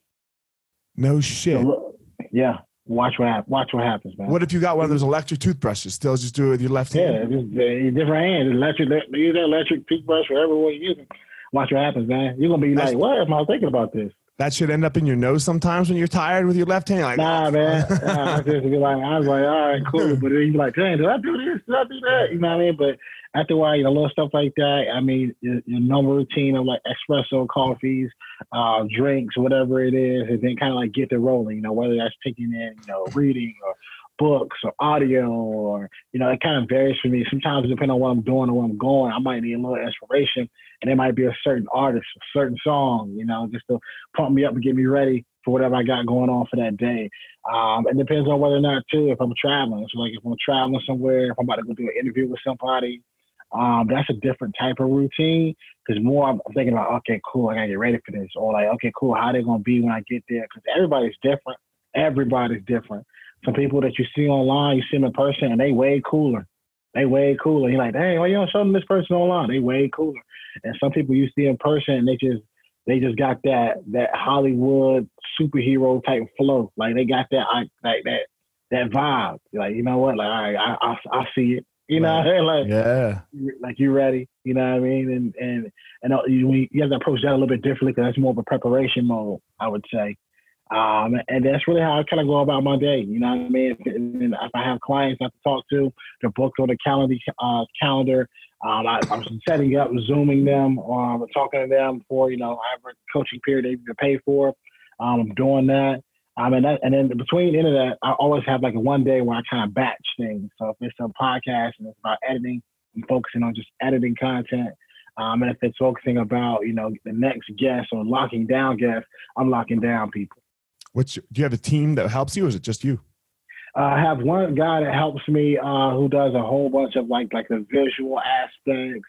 No shit. So, yeah. Watch what happens. Watch what happens, man. What if you got one of those electric toothbrushes? Still, just do it with your left hand. Yeah, just, uh, different hand. Electric. Use that electric toothbrush wherever you use it. Watch what happens, man. You're gonna be That's, like, "What am I thinking about this?" That should end up in your nose sometimes when you're tired with your left hand. Like, nah, oh, man. nah, I just be like, I was like, all right, cool. But then you be like, dang, did I do this? Did I do that? You know what I mean? But after a while, you know, little stuff like that. I mean, your, your normal routine of like espresso, coffees, uh, drinks, whatever it is, and then kind of like get the rolling. You know, whether that's taking in, you know, reading or books or audio or you know it kind of varies for me sometimes depending on what i'm doing or where i'm going i might need a little inspiration and it might be a certain artist a certain song you know just to pump me up and get me ready for whatever i got going on for that day um, it depends on whether or not too if i'm traveling so like if i'm traveling somewhere if i'm about to go do an interview with somebody um, that's a different type of routine because more I'm thinking about, okay, cool, I gotta get ready for this, or like, okay, cool, how they gonna be when I get there? Because everybody's different. Everybody's different. Some people that you see online, you see them in person, and they way cooler. They way cooler. You're like, dang, why you don't show them this person online? They way cooler. And some people you see in person, and they just they just got that that Hollywood superhero type flow. Like they got that like that that vibe. Like you know what? Like right, I I, I see it. You know, right. like yeah, like you ready. You know what I mean? And and and uh, you, you have to approach that a little bit differently because that's more of a preparation mode, I would say. Um, and that's really how I kind of go about my day. You know what I mean? And if I have clients I have to talk to, they're booked on the calendar. Uh, calendar. Um, I, am setting up, zooming them, or talking to them for you know I have a coaching period they pay for. Um, I'm doing that. Um, and, that, and then between of that, I always have like a one day where I kind of batch things. So if it's a podcast and it's about editing, I'm focusing on just editing content. Um, and if it's focusing about, you know, the next guest or locking down guests, I'm locking down people. What's do you have a team that helps you, or is it just you? Uh, I have one guy that helps me uh, who does a whole bunch of like like the visual aspects.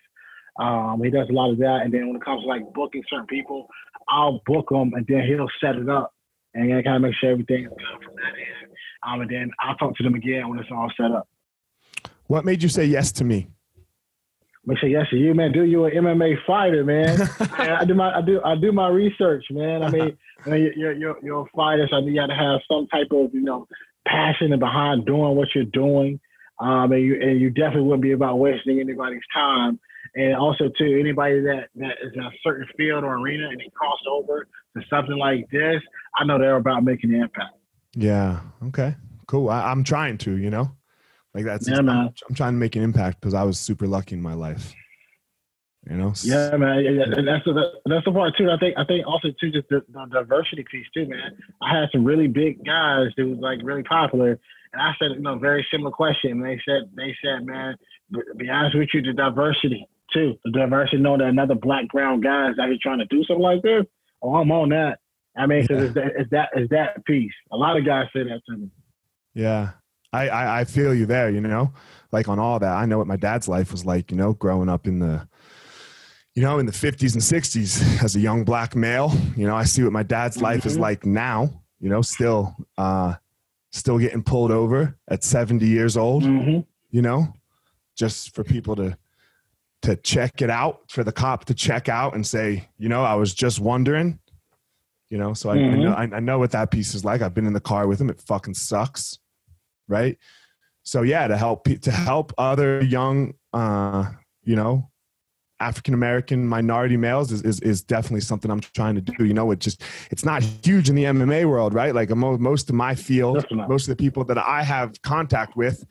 Um, he does a lot of that, and then when it comes to like booking certain people, I'll book them, and then he'll set it up, and I kind of make sure everything is good from that end. Um, and then I'll talk to them again when it's all set up. What made you say yes to me? Make sure yes to you, man. Do you an MMA fighter, man? I do my I do I do my research, man. I mean, you're you're you're a fighter, so you got to have some type of you know passion behind doing what you're doing. Um, and you and you definitely wouldn't be about wasting anybody's time. And also to anybody that that is in a certain field or arena and they crossed over to something like this, I know they're about making an impact. Yeah. Okay. Cool. I, I'm trying to, you know. Like that's yeah, man. I'm, trying to make an impact because I was super lucky in my life. You know. Yeah, man. Yeah, and that's the that's the part too. I think I think also too just the, the, diversity piece too, man. I had some really big guys that was like really popular, and I said you know very similar question. And they said they said man, be honest with you, the diversity too, the diversity knowing that another black brown guy is actually trying to do something like this. Oh, I'm on that. I mean, yeah. it's, that, it's that it's that piece. A lot of guys say that to me. Yeah, I, I, I feel you there, you know, like on all that. I know what my dad's life was like, you know, growing up in the, you know, in the 50s and 60s as a young black male. You know, I see what my dad's life mm-hmm. is like now, you know, still, uh, still getting pulled over at 70 years old, mm-hmm. you know, just for people to to check it out, for the cop to check out and say, you know, I was just wondering. You know, so I, Mhm. I know I, I know what that piece is like. I've been in the car with him. It fucking sucks, right? So yeah, to help to help other young, uh, you know, African American minority males is, is is definitely something I'm trying to do. You know, it just it's not huge in the MMA world, right? Like mo- most of my field, most of the people that I have contact with,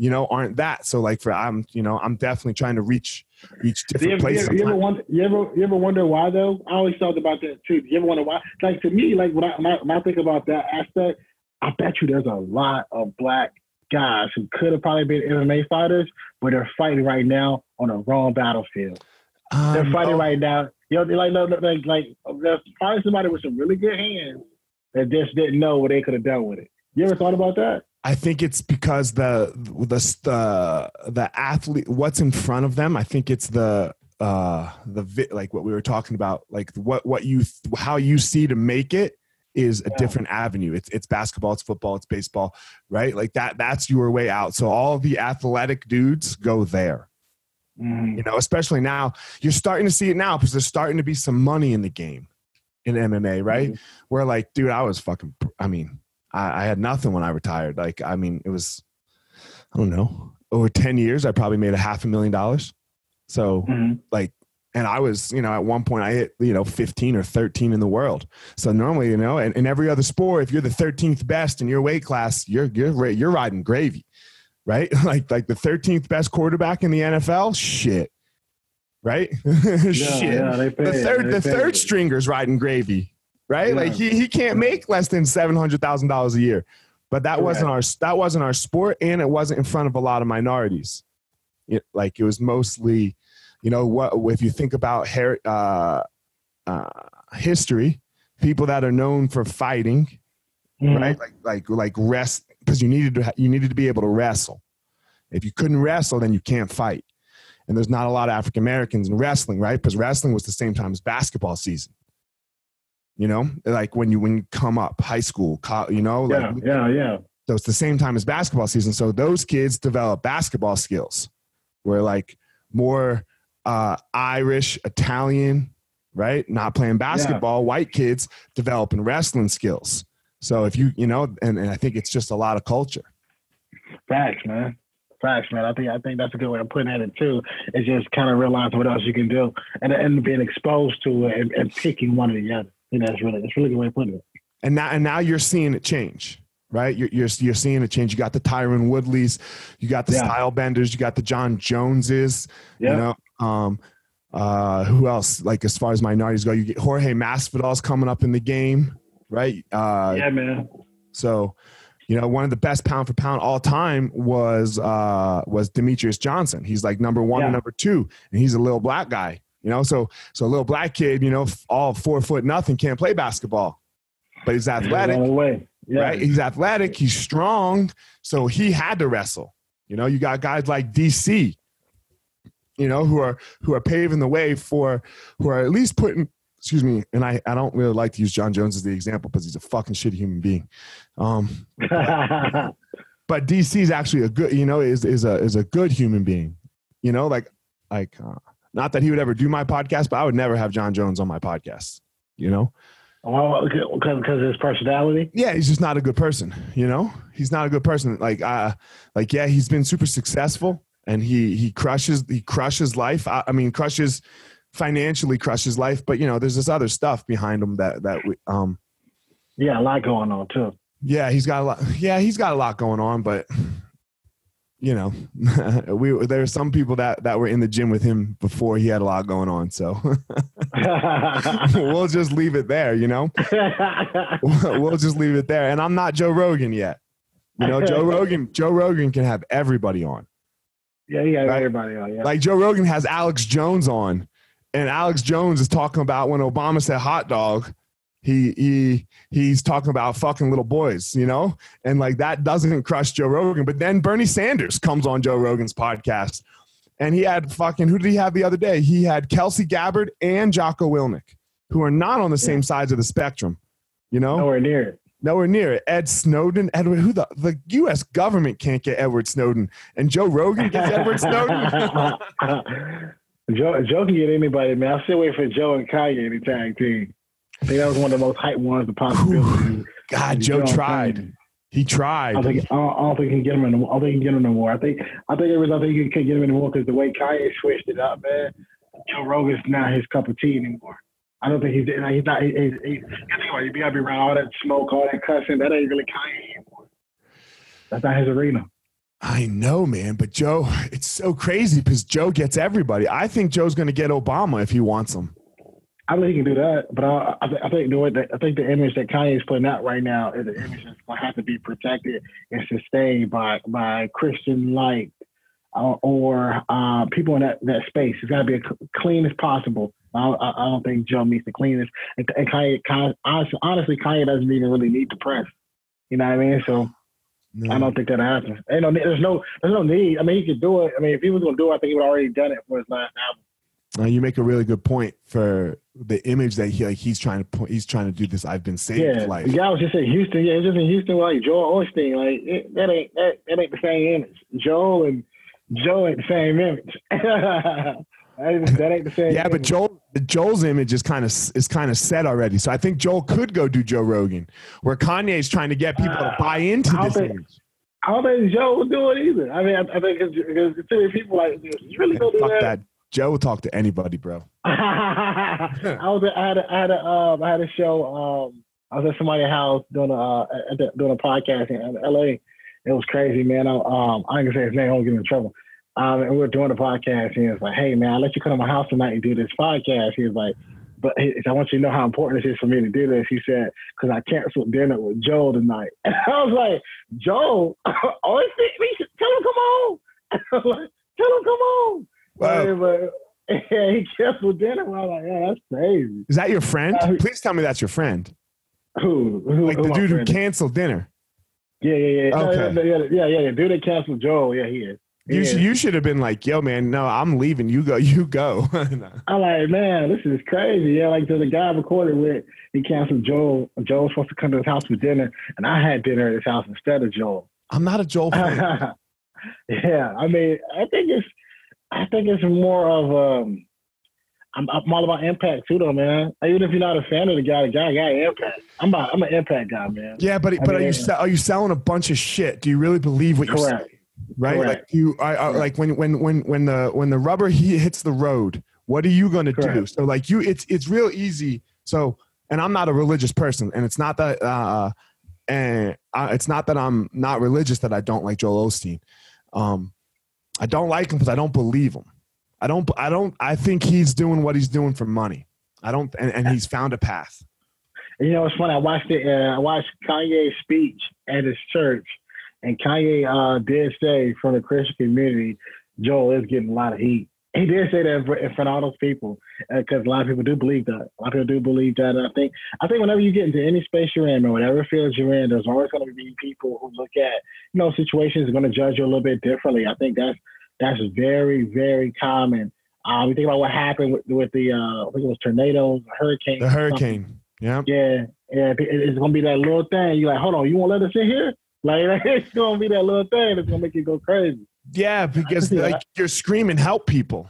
you know, aren't that. So like for I'm, you know, I'm definitely trying to reach reach Do you different ever, you, places. ever, you ever wonder? You ever you ever wonder why though? I always thought about that too. You ever wonder why? Like to me, like when I when I, when I think about that aspect, I bet you there's a lot of black guys who could have probably been MMA fighters, but they're fighting right now on a wrong battlefield. They're Um, fighting oh, right now. You know, they're like no, no, like like they're fighting somebody with some really good hands that just didn't know what they could have done with it. You ever thought about that? I think it's because the the the the athlete what's in front of them. I think it's the uh the vi- like what we were talking about like what what you how you see to make it is a Yeah. different avenue it's it's basketball it's football it's baseball right like that that's your way out so all the athletic dudes go there Mm-hmm. you know especially now you're starting to see it now because there's starting to be some money in the game in mma right where like dude i was fucking i mean I, I had nothing when i retired. Like i mean it was i don't know over 10 years i probably made a half a million dollars. So Mhm. like and i was you know at one point i hit you know 15 or 13 in the world. So normally you know in, in every other sport if you're the 13th best in your weight class you're you're you're riding gravy right? Like like the 13th best quarterback in the nfl shit right? Yeah, shit. yeah, the third, the third it. stringers riding gravy right? Yeah. like he, he can't make less than $700000 a year. But that wasn't our that wasn't our sport and it wasn't in front of a lot of minorities. It, like it was mostly you know what if you think about her, uh, uh, history people that are known for fighting Mhm. right? Like like like rest because you needed to ha- you needed to be able to wrestle. If you couldn't wrestle then you can't fight. And there's not a lot of african americans in wrestling right? Because wrestling was the same time as basketball season you know like when you when you come up high school co- you know like Yeah, yeah, yeah. so it's the same time as basketball season. So those kids develop basketball skills. Where like more uh, Irish, Italian, right? Not playing basketball. White kids developing wrestling skills. So if you you know, and, and I think it's just a lot of culture. Facts, man. Facts, man. I think I think that's a good way of putting it too. It's just kind of realizing what else you can do and and being exposed to it and, and picking one or the other. Think that's really that's really good way of putting it. And now and now you're seeing it change. Right, you're, you're you're seeing it change. You got the Tyron Woodleys, you got the Yeah. Style Benders, you got the John Joneses, Yeah. You know, um, uh, who else? Like as far as minorities go, you get Jorge Masvidal's coming up in the game, right? Uh, yeah, man. So, you know, one of the best pound for pound all time was uh, was Demetrious Johnson. He's like number one Yeah. and number two, and he's a little black guy. You know, so so a little black kid, you know, all four foot nothing, can't play basketball, but he's athletic. Yeah. right? He's athletic, he's strong, so he had to wrestle. You know, you got guys like DC, you know, who are who are paving the way for who are at least putting excuse me, and I, I don't really like to use John Jones as the example because he's a fucking shitty human being. Um, but DC is actually a good, you know, is is a is a good human being. You know, like like uh, not that he would ever do my podcast, but I would never have John Jones on my podcast. You know, well, because because his personality. yeah, he's just not a good person. You know, he's not a good person. Like, uh, like yeah, he's been super successful and he he crushes he crushes life. I, I mean, crushes financially crushes life, but you know, there's this other stuff behind him that that we um Yeah, a lot going on too. yeah he's got a lot yeah he's got a lot going on, but you know, we there are some people that that were in the gym with him before he had a lot going on, so we'll just leave it there. You know. we'll just leave it there. And I'm not Joe Rogan yet. You know, Joe Rogan, Joe Rogan can have everybody on. yeah, yeah, Right. everybody on. Yeah. Like Joe Rogan has Alex Jones on, and Alex Jones is talking about when Obama said hot dog. He he he's talking about fucking little boys, you know, and like that doesn't crush Joe Rogan. But then Bernie Sanders comes on Joe Rogan's podcast, and he had fucking who did he have the other day? He had Kelsey Gabbard and Jocko Willink, who are not on the same sides of the spectrum, you know. Nowhere near it. Nowhere near it. Ed Snowden, Edward, who the the U.S. government can't get Edward Snowden, and Joe Rogan gets Edward Snowden. Joe, Joe can get anybody, man. I'll still wait for Joe and Kanye to tag team. I think that was one of the most hype ones, the possibility. God, Joe tried. He tried. I, think, I, don't, I don't think he can get him in. The, I don't think he can get him no more. I think. I think it was. I think he can't get him anymore because the way Kanye switched it up, man. Joe Rogan's not his cup of tea anymore. I don't think he's. He's not. He, he, he, you gotta be around all that smoke, all that cussing. That ain't really Kanye anymore. That's not his arena. I know, man, but Joe, it's so crazy because Joe gets everybody. I think Joe's going to get Obama if he wants him. I think he can do that, but I, I, I think the way that, I think the image that Kanye is putting out right now is an image that's going to have to be protected and sustained by by Christian light uh, or uh, people in that, that space. It's got to be as clean as possible. I, I, don't think Joe meets the cleanest. And, and Kanye, Kanye, honestly, Kanye doesn't even really need the press. You know what I mean? So no. I don't think that happens. There's no, there's no need. I mean, he could do it. I mean, if he was going to do it, I think he would already done it for his last album. Uh, you make a really good point for the image that he like he's trying to point, he's trying to do this. I've been saying yeah, like the guy was just in Houston. Yeah, just in Houston, like Joel Osteen. Like it, that ain't that, that ain't the same image. Joel and Joe ain't the same image. that ain't the same. Yeah, image. but Joel Joel's image is kind of is kind of set already. So I think Joel could go do Joe Rogan, where Kanye's trying to get people uh, to buy into this think, image. I don't think Joe will do it either. I mean, I, I think because too many people like you really go do that. that. Joe will talk to anybody, bro. I was I had a, I had a um, I had a show. Um, I was at somebody's house doing a uh, doing a podcast in LA. It was crazy, man. I, um, I ain't gonna say his name. I won't get in trouble. Um, and we were doing a podcast. And he was like, "Hey, man, I'll let you come to my house tonight and do this podcast." He was like, "But I want you to know how important this is for me to do this." He said, "Because I canceled dinner with Joe tonight." And I was like, "Joel, oh, tell him come on." tell him come on. Wow. But, yeah, he canceled dinner. I was like, yeah, that's crazy. Is that your friend? Uh, Please tell me that's your friend. Who? who like who the dude who canceled dinner. Yeah, yeah, yeah. Okay. No, yeah, yeah, yeah, yeah. Dude that canceled Joel. Yeah, he is. You should, you should have been like, yo, man, no, I'm leaving. You go, you go. no. I'm like, man, this is crazy. Yeah, like so the guy I recorded with, he canceled Joel. Joel was supposed to come to his house for dinner, and I had dinner at his house instead of Joel. I'm not a Joel fan. yeah, I mean, I think it's I think it's more of um, I'm, I'm, all about impact too, though, man. Even if you're not a fan of the guy, the guy got impact. I'm about, I'm an impact guy, man. Yeah, but but mean, are you are you selling a bunch of shit? Do you really believe what you're saying? Right? Correct. Like you, I, I, like when when when when the when the rubber hits the road, what are you going to do? So like you, it's it's real easy. So and I'm not a religious person, and it's not that uh, and uh, it's not that I'm not religious that I don't like Joel Osteen. Um, I don't like him because I don't believe him. I don't. I don't. I think he's doing what he's doing for money. I don't, and, and he's found a path. You know, it's funny. I watched it. Uh, I watched Kanye's speech at his church, and Kanye uh, did say from the Christian community, Joel is getting a lot of heat. He did say that in front of all those people because uh, a lot of people do believe that. A lot of people do believe that. And I think I think whenever you get into any space you're in or whatever field you're in, there's always going to be people who look at you know situations are going to judge you a little bit differently. I think that's that's very very common. Um, you think about what happened with, with the uh, I think it was tornadoes, hurricane. The hurricane. Yeah. Yeah. Yeah. It's gonna be that little thing. You're like, hold on, you won't let us in here? Like it's gonna be that little thing that's gonna make you go crazy. Yeah, because like that. you're screaming help people.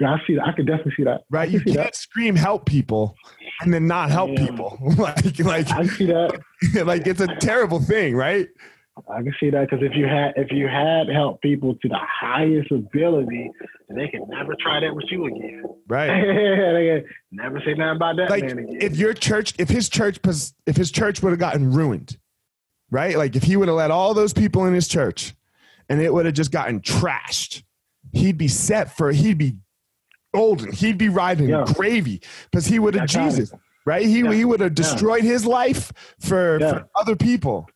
Yeah, I see that. I can definitely see that. Right, you can't that. scream help people and then not help yeah. people. like, like I see that. like it's a terrible thing, right? I can see that because if you had if you had helped people to the highest ability, they could never try that with you again. Right. they never say nothing about that like, man again. If your church, if his church, if his church would have gotten ruined, right? Like if he would have let all those people in his church, and it would have just gotten trashed, he'd be set for. He'd be golden. He'd be riding yeah. gravy because he would have Jesus, right? He yeah. he would have destroyed yeah. his life for, for other people.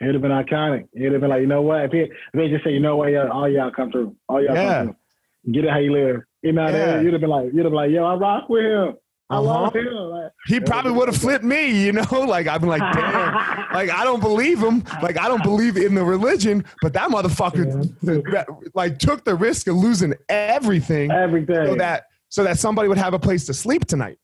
It'd have been iconic. It'd have been like, you know what? If, he, if they just say, you know what, yeah, all y'all come through. All y'all come through. Get it how you live. You know, yeah. you'd have been like, you'd have been like, yo, I rock with him. I uh-huh. love him. Like, he probably would have flipped me, you know. Like I've been like, damn, like I don't believe him. Like I don't believe in the religion, but that motherfucker, yeah. like took the risk of losing everything, everything, so that so that somebody would have a place to sleep tonight.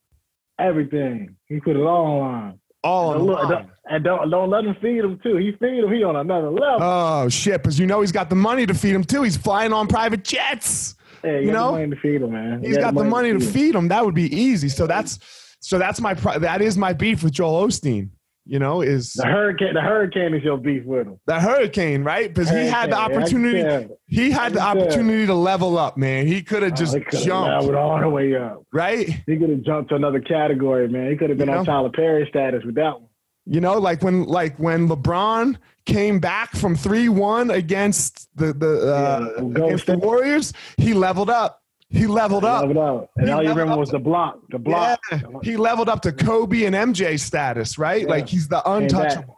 Everything. He put it all on. all on And look, don't- and don't don't let him feed him too. He feed him. He on another level. Oh shit! Because you know he's got the money to feed him too. He's flying on private jets. Yeah, you got know? money to feed him, man. He's He got the money to him. feed him. That would be easy. So that's so that's my that is my beef with Joel Osteen. You know, is The hurricane. The hurricane is your beef with him. the hurricane, right? Because he had the opportunity. yeah. He had the I can tell. opportunity to level up, man. He could oh, have just Oh, jumped, leveled all the way up. right? He could have jumped to another category, man. He could have been You on know? Tyler Perry status with that one. You know, like when like when LeBron came back from three one against the the uh, Yeah, against the Warriors, he leveled up. He leveled up. Leveled up. And He all you remember was the block. The block. Yeah, he leveled up to Kobe and MJ status, right? Yeah. Like he's the untouchable.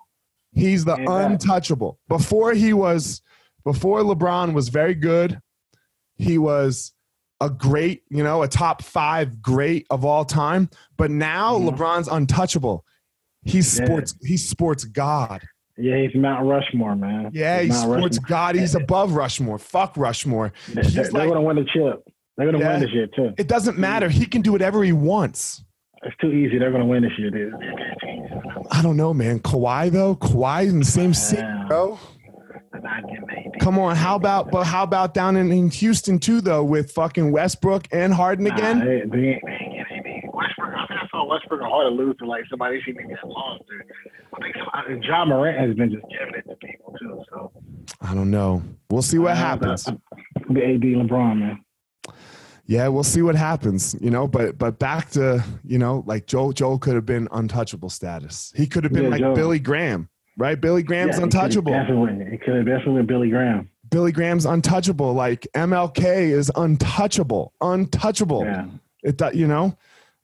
He's the untouchable. Before he was, before LeBron was very good, he was a great, you know, a top five great of all time. But now Mhm. LeBron's untouchable. He's Yeah. sports. He's sports god. Yeah, he's Mount Rushmore, man. Yeah, he's Mount sports Rushmore. god. He's above Rushmore. Fuck Rushmore. They- He's They're, like- gonna win the chip. They're gonna Yeah. win this year too. It doesn't matter. He can do whatever he wants. It's too easy. They're gonna win this year. Dude. I don't know, man. Kawhi though. Kawhi in the same city, bro. Come on, how about but how about down in, in Houston too though with fucking Westbrook and Harden again? they, they, they ain't getting anything. Westbrook, I think I saw Westbrook hard to lose to like somebody she didn't get lost to. I think some, and Ja Morant has been just giving it to people too. So I don't know. We'll see what happens. The AD LeBron, man. Yeah, we'll see what happens. You know, but but back to you know like Joel Joel could have been untouchable status. He could have been Yeah, like. Billy Graham, right? Billy Graham's Yeah, untouchable. Definitely, it could have definitely been Billy Graham. Billy Graham's untouchable. Like MLK is untouchable, untouchable. Yeah. It you know,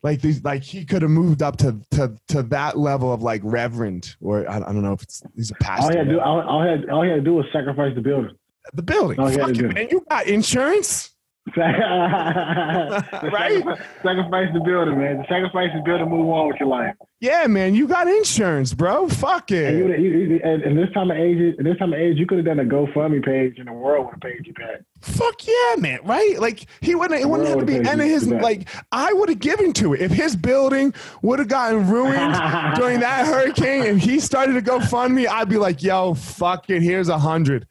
like these like he could have moved up to to to that level of like reverend or I, I don't know if it's he's a All he pastor. had to do, all, all, he had, all he had to do was sacrifice the building. the building. Fuck it, man. You got insurance, right? Sacrifice the building, man. Sacrifice the building, move on with your life. yeah, man. You got insurance, bro. Fuck And, you, it. you, you, and, and this time of age, and this time of age, you could have done a GoFundMe page, and the world would have paid you back. Fuck yeah, man. Right? Like he wouldn't. It wouldn't have to be any of his. pays you for that. Like I would have given to it if his building would have gotten ruined during that hurricane and he started to go fund me. I'd be like, yo, fuck it. Here's a hundred.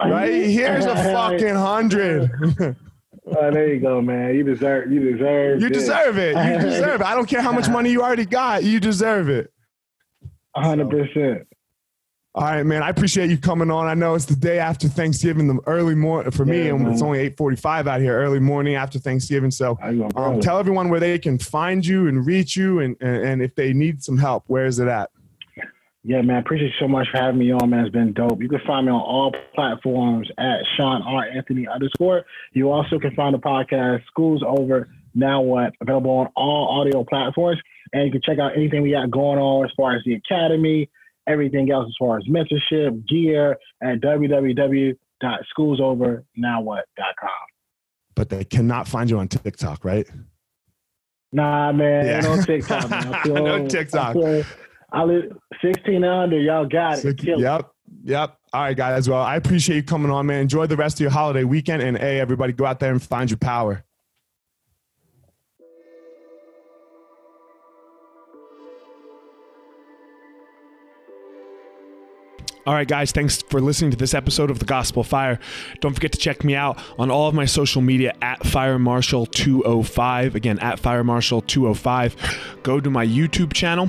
Right? Here's a fucking hundred. Oh, there you go, man. You deserve. You deserve. You this. deserve it. You deserve it. I don't care how much money you already got. You deserve it. Hundred percent. All right, man. I appreciate you coming on. I know it's the day after Thanksgiving, the early morning for me, Yeah, and it's only eight forty-five out here, early morning after Thanksgiving. So, How you gonna um, tell everyone where they can find you and reach you, and, and and if they need some help, where is it at? Yeah, man. Appreciate you so much for having me on, man. It's been dope. You can find me on all platforms at Shawn R. Anthony underscore. You also can find the podcast School's Over Now What available on all audio platforms. And you can check out anything we got going on as far as the academy, everything else as far as mentorship, gear at www.schoolsovernowwhat.com. But they cannot find you on TikTok, right? Nah, man, Yeah. no TikTok. Man. I'm No. TikTok. I live 16 and under. Y'all got it. Kill it. Yep. Yep. All right, guys. Well, I appreciate you coming on, man. Enjoy the rest of your holiday weekend. And hey, everybody, go out there and find your power. All right, guys, thanks for listening to this episode of The Gospel Fire. Don't forget to check me out on all of my social media at Fire Marshal 205. Again, at Fire Marshal 205. Go to my YouTube channel